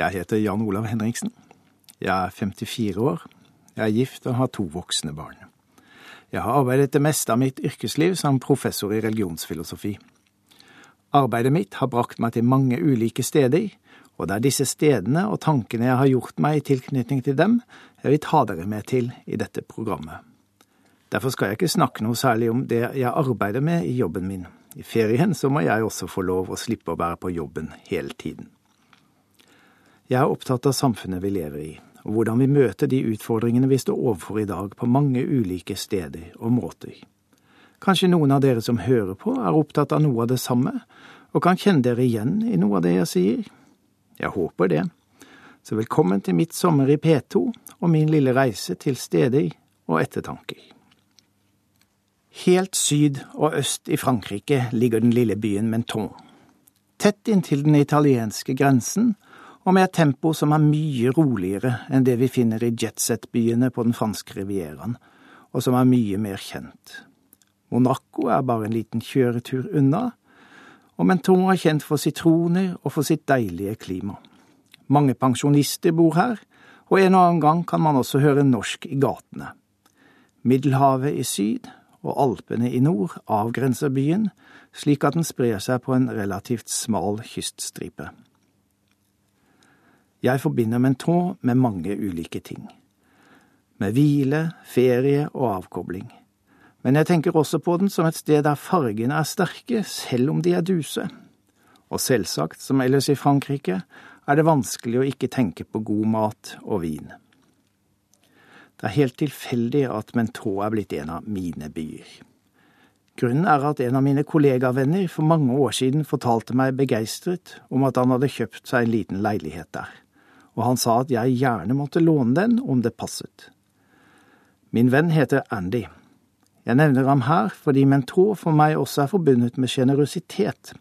Jeg heter Jan Olav Henriksen. Jeg er 54 år. Jeg er gift og har to voksne barn. Jeg har arbeidet det meste av mitt yrkesliv som professor i religionsfilosofi. Arbeidet mitt har brakt meg til mange ulike steder, og det er disse stedene og tankene jeg har gjort meg i tilknytning til dem, jeg vil ta dere med til i dette programmet. Derfor skal jeg ikke snakke noe særlig om det jeg arbeider med i jobben min. I ferien så må jeg også få lov å slippe å være på jobben hele tiden. Jeg er opptatt av samfunnet vi lever i, og hvordan vi møter de utfordringene vi står overfor i dag på mange ulike steder og måter. Kanskje noen av dere som hører på, er opptatt av noe av det samme, og kan kjenne dere igjen i noe av det jeg sier? Jeg håper det. Så velkommen til mitt sommer i P2 og min lille reise til steder og ettertanker. Helt syd og øst i Frankrike ligger den lille byen Menton. Tett inntil den italienske grensen, og med et tempo som er mye roligere enn det vi finner i jetset-byene på den franske rivieraen, og som er mye mer kjent. Monaco er bare en liten kjøretur unna, og Menton er kjent for sitroner og for sitt deilige klima. Mange pensjonister bor her, og en og annen gang kan man også høre norsk i gatene. Middelhavet i syd og Alpene i nord avgrenser byen, slik at den sprer seg på en relativt smal kyststripe. Jeg forbinder mentor med mange ulike ting. Med hvile, ferie og avkobling. Men jeg tenker også på den som et sted der fargene er sterke, selv om de er duse. Og selvsagt, som ellers i Frankrike, er det vanskelig å ikke tenke på god mat og vin. Det er helt tilfeldig at Mentor er blitt en av mine byer. Grunnen er at en av mine kollegavenner for mange år siden fortalte meg begeistret om at han hadde kjøpt seg en liten leilighet der, og han sa at jeg gjerne måtte låne den om det passet. Min venn heter Andy. Jeg nevner ham her fordi Mentor for meg også er forbundet med sjenerøsitet.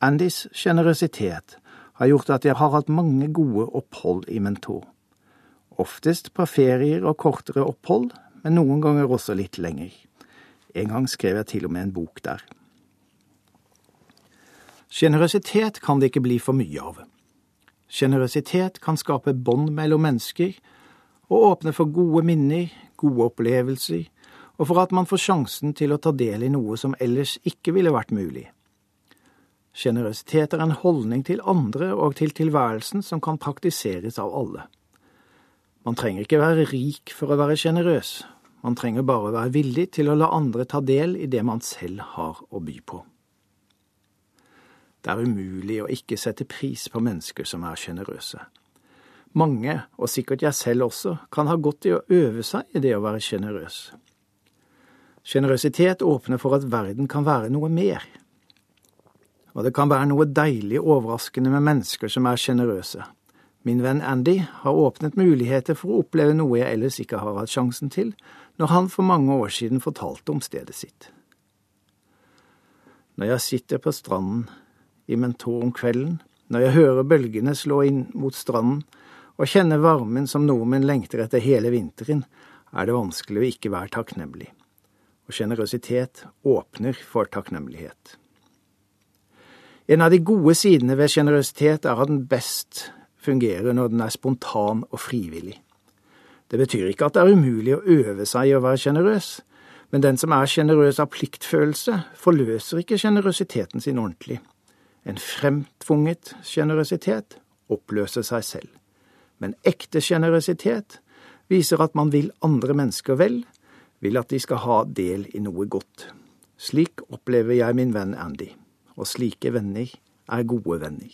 Andys sjenerøsitet har gjort at jeg har hatt mange gode opphold i Mentor oftest på ferier og kortere opphold, men noen ganger også litt lenger. En gang skrev jeg til og med en bok der. Sjenerøsitet kan det ikke bli for mye av. Sjenerøsitet kan skape bånd mellom mennesker og åpne for gode minner, gode opplevelser, og for at man får sjansen til å ta del i noe som ellers ikke ville vært mulig. Sjenerøsitet er en holdning til andre og til tilværelsen som kan praktiseres av alle. Man trenger ikke være rik for å være sjenerøs, man trenger bare være villig til å la andre ta del i det man selv har å by på. Det er umulig å ikke sette pris på mennesker som er sjenerøse. Mange, og sikkert jeg selv også, kan ha godt i å øve seg i det å være sjenerøs. Sjenerøsitet åpner for at verden kan være noe mer. Og det kan være noe deilig overraskende med mennesker som er sjenerøse, Min venn Andy har åpnet muligheter for å oppleve noe jeg ellers ikke har hatt sjansen til, når han for mange år siden fortalte om stedet sitt. Når jeg sitter på stranden i Mentor om kvelden, når jeg hører bølgene slå inn mot stranden og kjenner varmen som nordmenn lengter etter hele vinteren, er det vanskelig å ikke være takknemlig. Og sjenerøsitet åpner for takknemlighet. En av de gode sidene ved sjenerøsitet er at den best fungerer når den er spontan og frivillig. Det betyr ikke at det er umulig å øve seg i å være sjenerøs, men den som er sjenerøs av pliktfølelse, forløser ikke sjenerøsiteten sin ordentlig. En fremtvunget sjenerøsitet oppløser seg selv. Men ekte sjenerøsitet viser at man vil andre mennesker vel, vil at de skal ha del i noe godt. Slik opplever jeg min venn Andy, og slike venner er gode venner.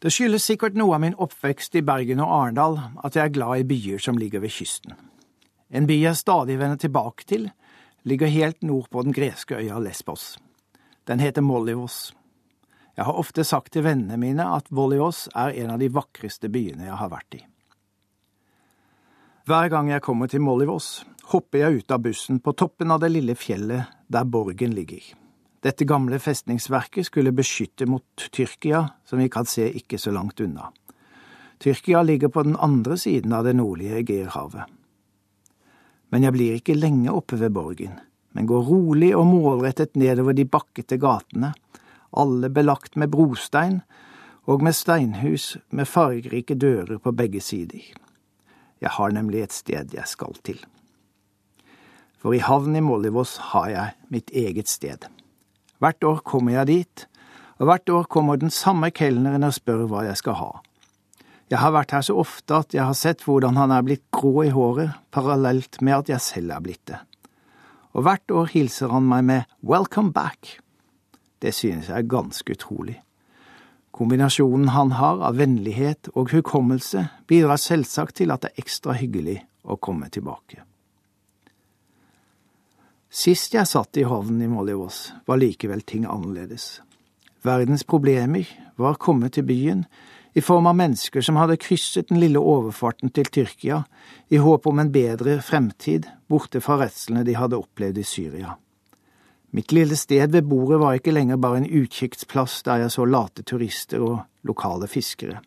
Det skyldes sikkert noe av min oppvekst i Bergen og Arendal at jeg er glad i byer som ligger ved kysten. En by jeg stadig vender tilbake til, ligger helt nord på den greske øya Lesbos. Den heter Mollivos. Jeg har ofte sagt til vennene mine at Vollivos er en av de vakreste byene jeg har vært i. Hver gang jeg kommer til Mollivos, hopper jeg ut av bussen på toppen av det lille fjellet der borgen ligger. Dette gamle festningsverket skulle beskytte mot Tyrkia, som vi kan se ikke så langt unna. Tyrkia ligger på den andre siden av det nordlige Egeerhavet. Men jeg blir ikke lenge oppe ved borgen, men går rolig og målrettet nedover de bakkete gatene, alle belagt med brostein, og med steinhus med fargerike dører på begge sider. Jeg har nemlig et sted jeg skal til. For i havn i Mollivås har jeg mitt eget sted. Hvert år kommer jeg dit, og hvert år kommer den samme kelneren og spør hva jeg skal ha. Jeg har vært her så ofte at jeg har sett hvordan han er blitt grå i håret, parallelt med at jeg selv er blitt det. Og hvert år hilser han meg med Welcome back. Det synes jeg er ganske utrolig. Kombinasjonen han har av vennlighet og hukommelse bidrar selvsagt til at det er ekstra hyggelig å komme tilbake. Sist jeg satt i havnen i Mollivås, var likevel ting annerledes. Verdens problemer var kommet til byen i form av mennesker som hadde krysset den lille overfarten til Tyrkia i håp om en bedre fremtid borte fra redslene de hadde opplevd i Syria. Mitt lille sted ved bordet var ikke lenger bare en utkikksplass der jeg så late turister og lokale fiskere.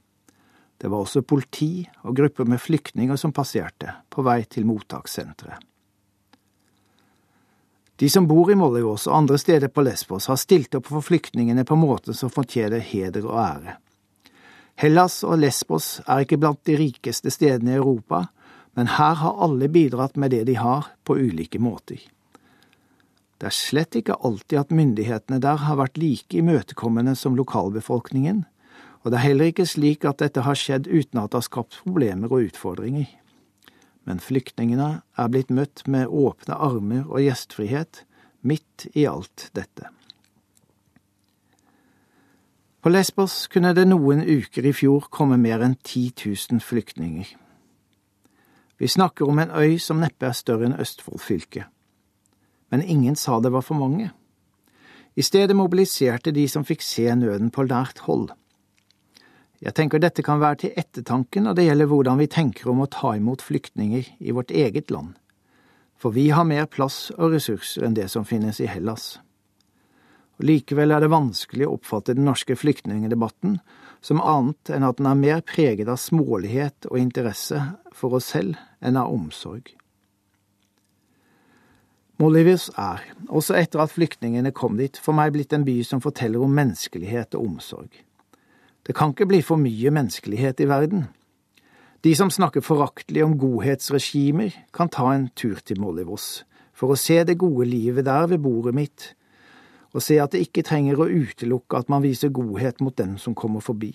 Det var også politi og grupper med flyktninger som passerte, på vei til mottakssenteret. De som bor i Mollivås og andre steder på Lesbos, har stilt opp for flyktningene på måter som fortjener heder og ære. Hellas og Lesbos er ikke blant de rikeste stedene i Europa, men her har alle bidratt med det de har, på ulike måter. Det er slett ikke alltid at myndighetene der har vært like imøtekommende som lokalbefolkningen, og det er heller ikke slik at dette har skjedd uten at det har skapt problemer og utfordringer men flyktningene er blitt møtt med åpne armer og gjestfrihet midt i alt dette. På Lesbos kunne det noen uker i fjor komme mer enn 10 000 flyktninger. Vi snakker om en øy som neppe er større enn Østfold fylke. Men ingen sa det var for mange. I stedet mobiliserte de som fikk se nøden på nært hold. Jeg tenker dette kan være til ettertanke når det gjelder hvordan vi tenker om å ta imot flyktninger i vårt eget land, for vi har mer plass og ressurser enn det som finnes i Hellas. Og Likevel er det vanskelig å oppfatte den norske flyktningdebatten som annet enn at den er mer preget av smålighet og interesse for oss selv enn av omsorg. Molivius er, også etter at flyktningene kom dit, for meg blitt en by som forteller om menneskelighet og omsorg. Det kan ikke bli for mye menneskelighet i verden. De som snakker foraktelig om godhetsregimer, kan ta en tur til Molivos for å se det gode livet der ved bordet mitt, og se at det ikke trenger å utelukke at man viser godhet mot den som kommer forbi.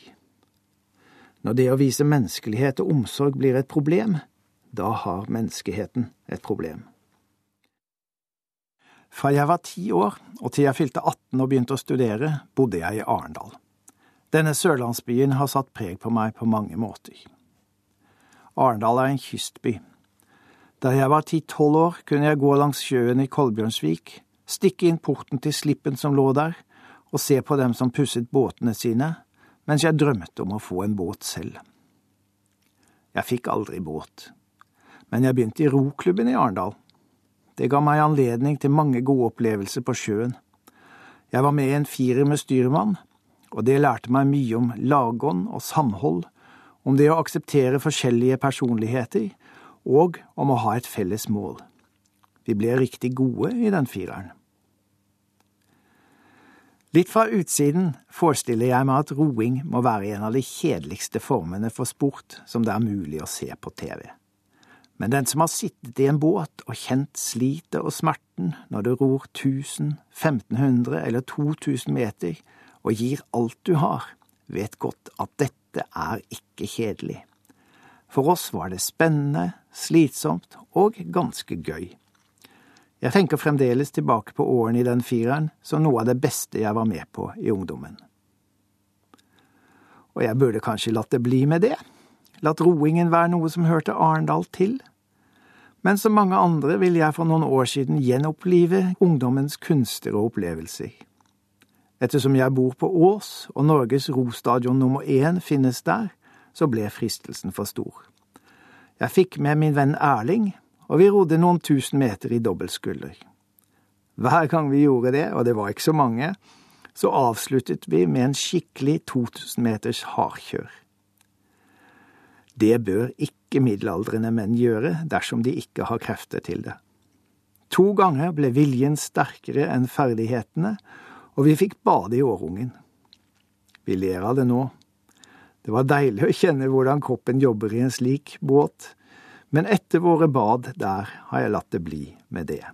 Når det å vise menneskelighet og omsorg blir et problem, da har menneskeheten et problem. Fra jeg var ti år og til jeg fylte 18 og begynte å studere, bodde jeg i Arendal. Denne sørlandsbyen har satt preg på meg på mange måter. Arendal er en kystby. Da jeg var ti–tolv år, kunne jeg gå langs sjøen i Kolbjørnsvik, stikke inn porten til slippen som lå der, og se på dem som pusset båtene sine, mens jeg drømte om å få en båt selv. Jeg fikk aldri båt, men jeg begynte i roklubben i Arendal. Det ga meg anledning til mange gode opplevelser på sjøen. Jeg var med i en firer med styrmann, og det lærte meg mye om lagånd og samhold, om det å akseptere forskjellige personligheter, og om å ha et felles mål. Vi ble riktig gode i den fireren. Litt fra utsiden forestiller jeg meg at roing må være en av de kjedeligste formene for sport som det er mulig å se på TV. Men den som har sittet i en båt og kjent slitet og smerten når du ror 1000, 1500 eller 2000 meter, og gir alt du har, vet godt at dette er ikke kjedelig. For oss var det spennende, slitsomt og ganske gøy. Jeg tenker fremdeles tilbake på årene i den fireren som noe av det beste jeg var med på i ungdommen. Og jeg burde kanskje latt det bli med det, latt roingen være noe som hørte Arendal til. Men som mange andre vil jeg for noen år siden gjenopplive ungdommens kunster og opplevelser. Ettersom jeg bor på Ås og Norges rostadion nummer én finnes der, så ble fristelsen for stor. Jeg fikk med min venn Erling, og vi rodde noen tusen meter i dobbeltskulder. Hver gang vi gjorde det, og det var ikke så mange, så avsluttet vi med en skikkelig 2000 meters hardkjør. Det bør ikke middelaldrende menn gjøre dersom de ikke har krefter til det. To ganger ble viljen sterkere enn ferdighetene, og vi fikk bade i årungen. Vi ler av det nå, Det var deilig å kjenne hvordan kroppen jobber i en slik båt, men etter våre bad der har jeg latt det bli med det.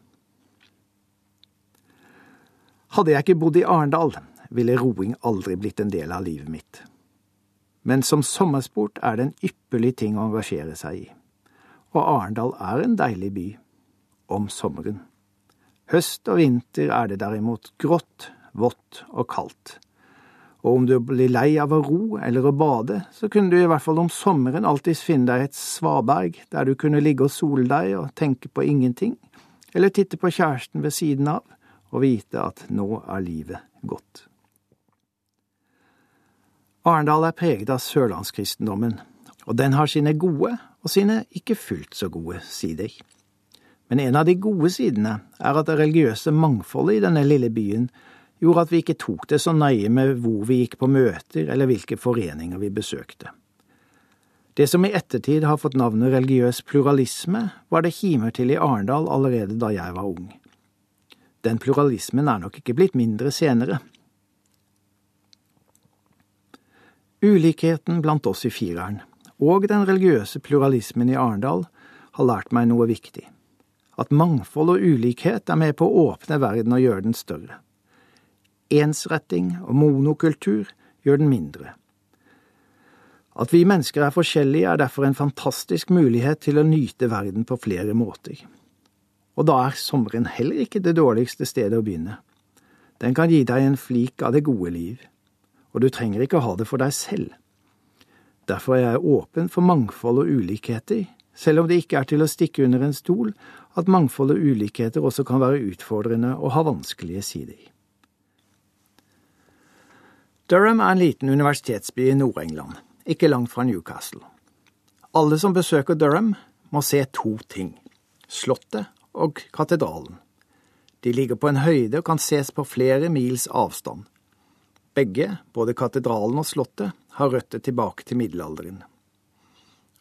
Hadde jeg ikke bodd i Arendal, ville roing aldri blitt en del av livet mitt. Men som sommersport er det en ypperlig ting å engasjere seg i. Og Arendal er en deilig by. Om sommeren. Høst og vinter er det derimot grått, vått og kaldt. Og om du blir lei av å ro eller å bade, så kunne du i hvert fall om sommeren alltids finne deg et svaberg der du kunne ligge og sole deg og tenke på ingenting, eller titte på kjæresten ved siden av og vite at nå er livet godt. Arendal er preget av sørlandskristendommen, og den har sine gode og sine ikke fullt så gode sider. Men en av de gode sidene er at det religiøse mangfoldet i denne lille byen gjorde at vi ikke tok det så nøye med hvor vi gikk på møter eller hvilke foreninger vi besøkte. Det som i ettertid har fått navnet religiøs pluralisme, var det kimer til i Arendal allerede da jeg var ung. Den pluralismen er nok ikke blitt mindre senere. Ulikheten blant oss i fireren, og den religiøse pluralismen i Arendal, har lært meg noe viktig. At mangfold og ulikhet er med på å åpne verden og gjøre den større. Ensretting og monokultur gjør den mindre. At vi mennesker er forskjellige, er derfor en fantastisk mulighet til å nyte verden på flere måter. Og da er sommeren heller ikke det dårligste stedet å begynne. Den kan gi deg en flik av det gode liv og du trenger ikke ha det for deg selv. Derfor er jeg åpen for mangfold og ulikheter, selv om det ikke er til å stikke under en stol at mangfold og ulikheter også kan være utfordrende og ha vanskelige sider. Durham er en liten universitetsby i Nord-England, ikke langt fra Newcastle. Alle som besøker Durham, må se to ting – Slottet og katedralen. De ligger på en høyde og kan ses på flere mils avstand. Begge, både katedralen og slottet, har røtter tilbake til middelalderen.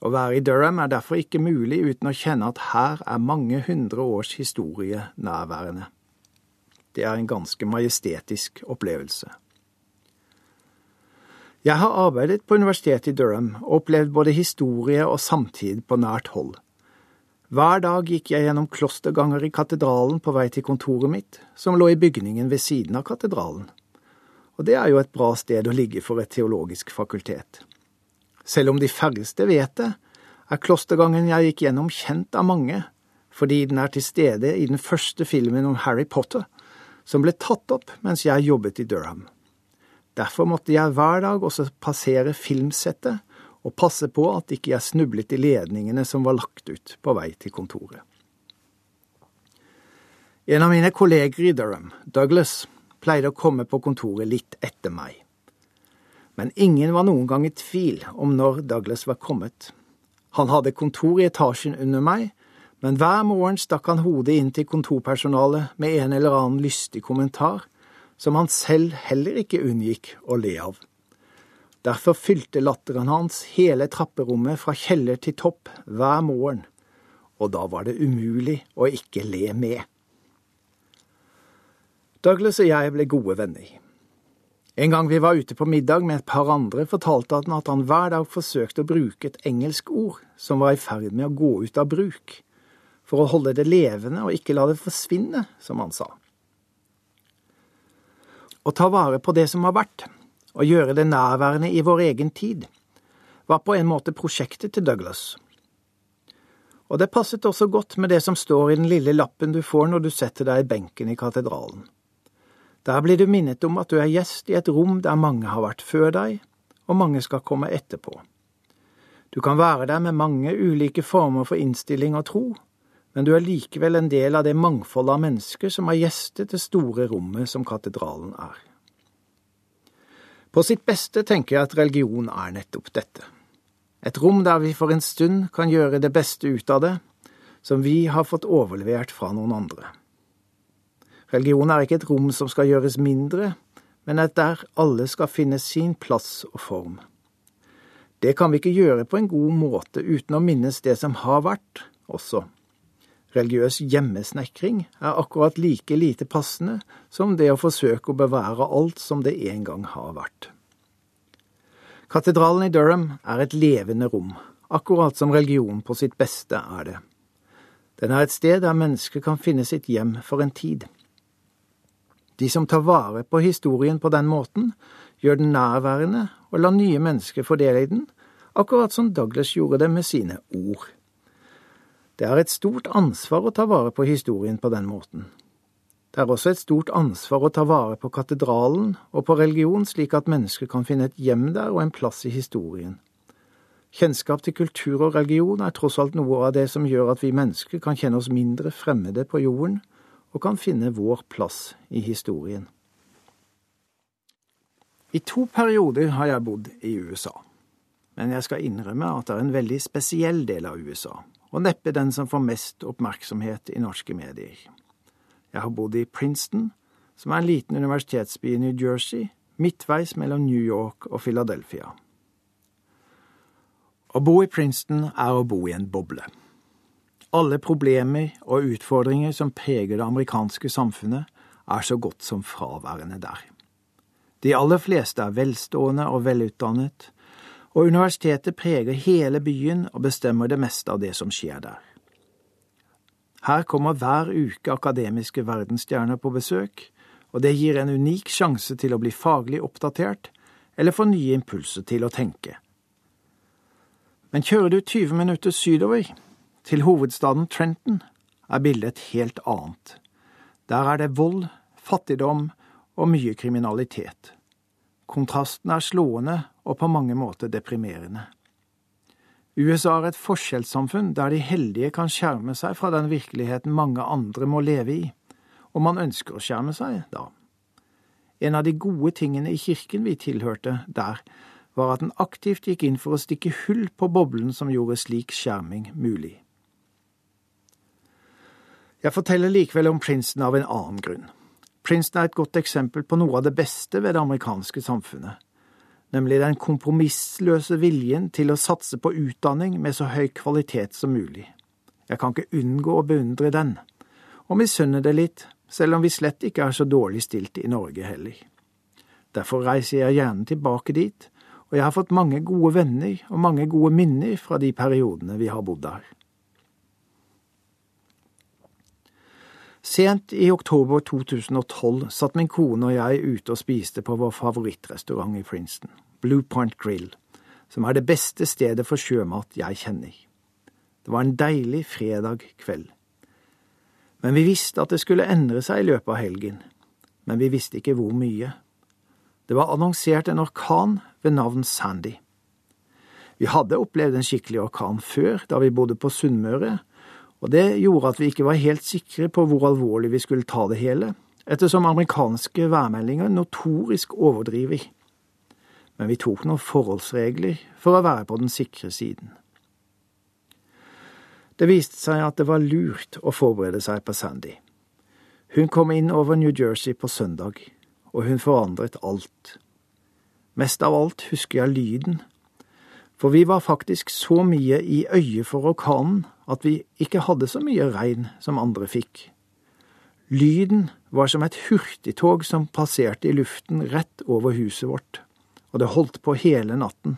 Å være i Durham er derfor ikke mulig uten å kjenne at her er mange hundre års historie nærværende. Det er en ganske majestetisk opplevelse. Jeg har arbeidet på universitetet i Durham og opplevd både historie og samtid på nært hold. Hver dag gikk jeg gjennom klosterganger i katedralen på vei til kontoret mitt, som lå i bygningen ved siden av katedralen og det er jo et bra sted å ligge for et teologisk fakultet. Selv om de færreste vet det, er klostergangen jeg gikk gjennom kjent av mange, fordi den er til stede i den første filmen om Harry Potter, som ble tatt opp mens jeg jobbet i Durham. Derfor måtte jeg hver dag også passere filmsettet og passe på at ikke jeg snublet i ledningene som var lagt ut på vei til kontoret. En av mine kolleger i Durham, Douglas, pleide å komme på kontoret litt etter meg. Men ingen var noen gang i tvil om når Douglas var kommet. Han hadde kontor i etasjen under meg, men hver morgen stakk han hodet inn til kontorpersonalet med en eller annen lystig kommentar, som han selv heller ikke unngikk å le av. Derfor fylte latteren hans hele trapperommet fra kjeller til topp hver morgen, og da var det umulig å ikke le med. Douglas og jeg ble gode venner. En gang vi var ute på middag med et par andre, fortalte han at han hver dag forsøkte å bruke et engelsk ord som var i ferd med å gå ut av bruk, for å holde det levende og ikke la det forsvinne, som han sa. Å ta vare på det som har vært, og gjøre det nærværende i vår egen tid, var på en måte prosjektet til Douglas. Og det passet også godt med det som står i den lille lappen du får når du setter deg i benken i katedralen. Der blir du minnet om at du er gjest i et rom der mange har vært før deg, og mange skal komme etterpå. Du kan være der med mange ulike former for innstilling og tro, men du er likevel en del av det mangfoldet av mennesker som har gjestet det store rommet som katedralen er. På sitt beste tenker jeg at religion er nettopp dette. Et rom der vi for en stund kan gjøre det beste ut av det, som vi har fått overlevert fra noen andre. Religion er ikke et rom som skal gjøres mindre, men et der alle skal finne sin plass og form. Det kan vi ikke gjøre på en god måte uten å minnes det som har vært, også. Religiøs hjemmesnekring er akkurat like lite passende som det å forsøke å bevare alt som det en gang har vært. Katedralen i Durham er et levende rom, akkurat som religion på sitt beste er det. Den er et sted der mennesker kan finne sitt hjem for en tid. De som tar vare på historien på den måten, gjør den nærværende og lar nye mennesker få del i den, akkurat som Douglas gjorde det med sine ord. Det er et stort ansvar å ta vare på historien på den måten. Det er også et stort ansvar å ta vare på katedralen og på religion, slik at mennesker kan finne et hjem der og en plass i historien. Kjennskap til kultur og religion er tross alt noe av det som gjør at vi mennesker kan kjenne oss mindre fremmede på jorden, og kan finne vår plass i historien. I to perioder har jeg bodd i USA, men jeg skal innrømme at det er en veldig spesiell del av USA, og neppe den som får mest oppmerksomhet i norske medier. Jeg har bodd i Princeton, som er en liten universitetsby i New Jersey, midtveis mellom New York og Philadelphia. Å bo i Princeton er å bo i en boble. Alle problemer og utfordringer som preger det amerikanske samfunnet, er så godt som fraværende der. De aller fleste er velstående og velutdannet, og universitetet preger hele byen og bestemmer det meste av det som skjer der. Her kommer hver uke akademiske verdensstjerner på besøk, og det gir en unik sjanse til å bli faglig oppdatert eller få nye impulser til å tenke. Men kjører du 20 minutter sydover, til hovedstaden Trenton, er bildet et helt annet. Der er det vold, fattigdom og mye kriminalitet. Kontrasten er slående og på mange måter deprimerende. USA er et forskjellssamfunn der de heldige kan skjerme seg fra den virkeligheten mange andre må leve i, og man ønsker å skjerme seg, da. En av de gode tingene i kirken vi tilhørte der, var at den aktivt gikk inn for å stikke hull på boblen som gjorde slik skjerming mulig. Jeg forteller likevel om Princeton av en annen grunn. Princeton er et godt eksempel på noe av det beste ved det amerikanske samfunnet nemlig den kompromissløse viljen til å satse på utdanning med så høy kvalitet som mulig. Jeg kan ikke unngå å beundre den, og misunne det litt, selv om vi slett ikke er så dårlig stilt i Norge heller. Derfor reiser jeg gjerne tilbake dit, og jeg har fått mange gode venner og mange gode minner fra de periodene vi har bodd der. Sent i oktober 2012 satt min kone og jeg ute og spiste på vår favorittrestaurant i Princeton, Blue Point Grill, som er det beste stedet for sjømat jeg kjenner. Det var en deilig fredag kveld. Men vi visste at det skulle endre seg i løpet av helgen, men vi visste ikke hvor mye. Det var annonsert en orkan ved navn Sandy. Vi hadde opplevd en skikkelig orkan før, da vi bodde på Sunnmøre, og det gjorde at vi ikke var helt sikre på hvor alvorlig vi skulle ta det hele, ettersom amerikanske værmeldinger notorisk overdriver. Men vi tok noen forholdsregler for å være på den sikre siden. Det viste seg at det var lurt å forberede seg på Sandy. Hun kom inn over New Jersey på søndag, og hun forandret alt. Mest av alt husker jeg lyden for vi var faktisk så mye i øyet for orkanen at vi ikke hadde så mye regn som andre fikk. Lyden var som et hurtigtog som passerte i luften rett over huset vårt, og det holdt på hele natten.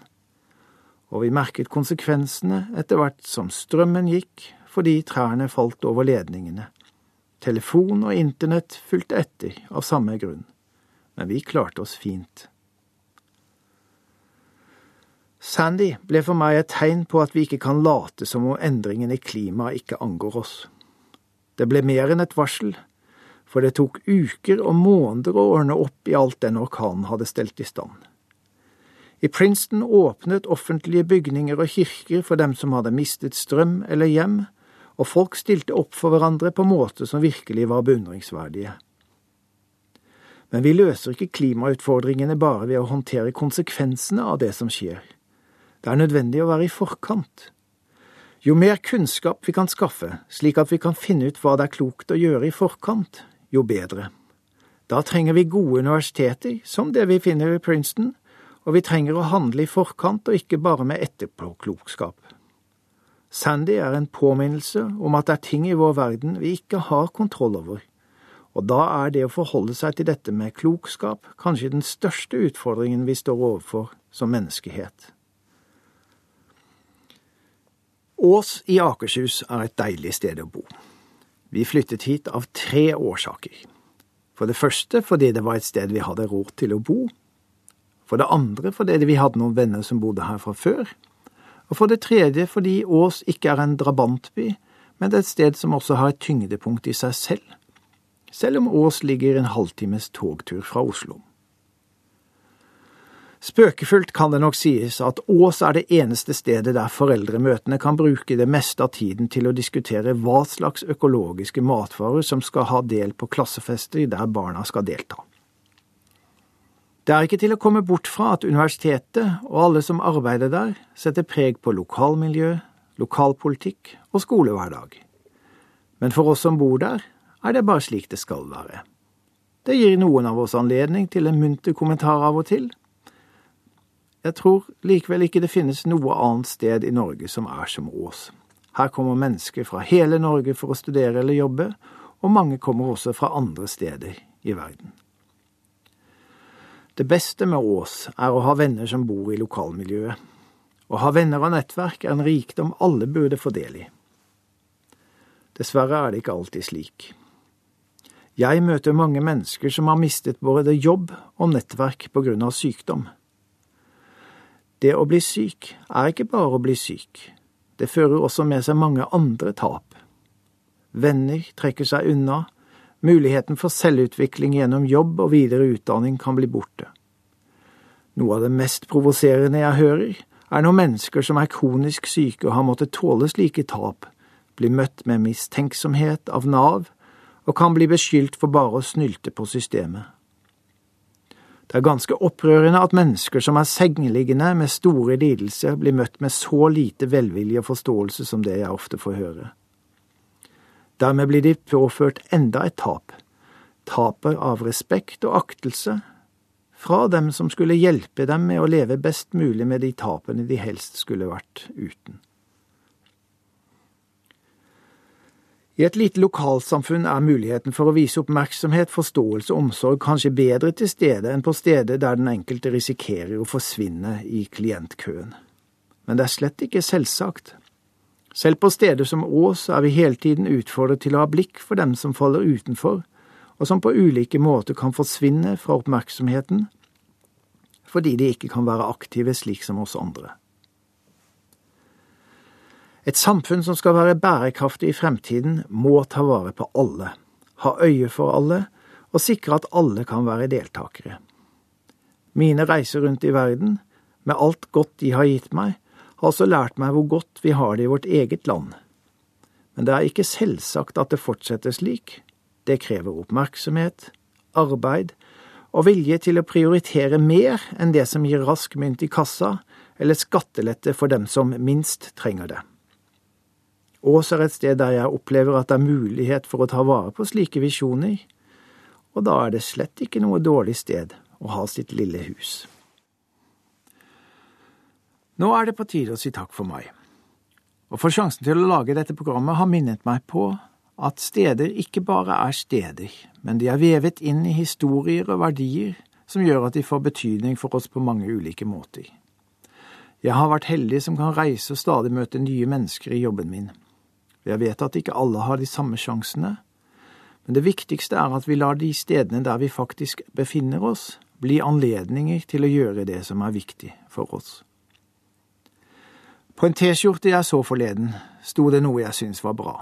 Og vi merket konsekvensene etter hvert som strømmen gikk fordi trærne falt over ledningene. Telefon og internett fulgte etter av samme grunn, men vi klarte oss fint. Sandy ble for meg et tegn på at vi ikke kan late som om endringen i klimaet ikke angår oss. Det ble mer enn et varsel, for det tok uker og måneder å ordne opp i alt den orkanen hadde stelt i stand. I Princeton åpnet offentlige bygninger og kirker for dem som hadde mistet strøm eller hjem, og folk stilte opp for hverandre på måter som virkelig var beundringsverdige. Men vi løser ikke klimautfordringene bare ved å håndtere konsekvensene av det som skjer. Det er nødvendig å være i forkant. Jo mer kunnskap vi kan skaffe, slik at vi kan finne ut hva det er klokt å gjøre i forkant, jo bedre. Da trenger vi gode universiteter, som det vi finner i Princeton, og vi trenger å handle i forkant og ikke bare med etterpåklokskap. Sandy er en påminnelse om at det er ting i vår verden vi ikke har kontroll over, Og da er det å forholde seg til dette med klokskap kanskje den største utfordringen vi står overfor som menneskehet. Ås i Akershus er et deilig sted å bo. Vi flyttet hit av tre årsaker. For det første fordi det var et sted vi hadde råd til å bo. For det andre fordi vi hadde noen venner som bodde her fra før. Og for det tredje fordi Ås ikke er en drabantby, men det er et sted som også har et tyngdepunkt i seg selv. Selv om Ås ligger en halvtimes togtur fra Oslo. Spøkefullt kan det nok sies at Ås er det eneste stedet der foreldremøtene kan bruke det meste av tiden til å diskutere hva slags økologiske matvarer som skal ha del på klassefester der barna skal delta. Det er ikke til å komme bort fra at universitetet og alle som arbeider der, setter preg på lokalmiljø, lokalpolitikk og skolehverdag. Men for oss som bor der, er det bare slik det skal være. Det gir noen av oss anledning til en munter kommentar av og til, jeg tror likevel ikke det finnes noe annet sted i Norge som er som Ås. Her kommer mennesker fra hele Norge for å studere eller jobbe, og mange kommer også fra andre steder i verden. Det beste med Ås er å ha venner som bor i lokalmiljøet. Å ha venner og nettverk er en rikdom alle burde få del i. Dessverre er det ikke alltid slik. Jeg møter mange mennesker som har mistet både jobb og nettverk på grunn av sykdom. Det å bli syk er ikke bare å bli syk, det fører også med seg mange andre tap. Venner trekker seg unna, muligheten for selvutvikling gjennom jobb og videre utdanning kan bli borte. Noe av det mest provoserende jeg hører, er når mennesker som er kronisk syke og har måttet tåle slike tap, blir møtt med mistenksomhet av Nav og kan bli beskyldt for bare å snylte på systemet. Det er ganske opprørende at mennesker som er sengeliggende med store lidelser, blir møtt med så lite velvilje og forståelse som det jeg ofte får høre. Dermed blir de påført enda et tap, tapet av respekt og aktelse fra dem som skulle hjelpe dem med å leve best mulig med de tapene de helst skulle vært uten. I et lite lokalsamfunn er muligheten for å vise oppmerksomhet, forståelse og omsorg kanskje bedre til stede enn på steder der den enkelte risikerer å forsvinne i klientkøen. Men det er slett ikke selvsagt. Selv på steder som Ås er vi hele tiden utfordret til å ha blikk for dem som faller utenfor, og som på ulike måter kan forsvinne fra oppmerksomheten fordi de ikke kan være aktive slik som oss andre. Et samfunn som skal være bærekraftig i fremtiden, må ta vare på alle, ha øye for alle og sikre at alle kan være deltakere. Mine reiser rundt i verden, med alt godt de har gitt meg, har også lært meg hvor godt vi har det i vårt eget land. Men det er ikke selvsagt at det fortsetter slik. Det krever oppmerksomhet, arbeid og vilje til å prioritere mer enn det som gir rask mynt i kassa, eller skattelette for dem som minst trenger det. Ås er et sted der jeg opplever at det er mulighet for å ta vare på slike visjoner, og da er det slett ikke noe dårlig sted å ha sitt lille hus. Nå er det på tide å si takk for meg, og for sjansen til å lage dette programmet har minnet meg på at steder ikke bare er steder, men de er vevet inn i historier og verdier som gjør at de får betydning for oss på mange ulike måter. Jeg har vært heldig som kan reise og stadig møte nye mennesker i jobben min. Jeg vet at ikke alle har de samme sjansene, men det viktigste er at vi lar de stedene der vi faktisk befinner oss, bli anledninger til å gjøre det som er viktig for oss. På en T-skjorte jeg så forleden, sto det noe jeg syntes var bra.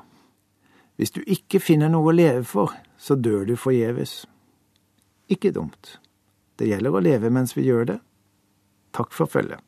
Hvis du ikke finner noe å leve for, så dør du forgjeves. Ikke dumt. Det gjelder å leve mens vi gjør det. Takk for følget.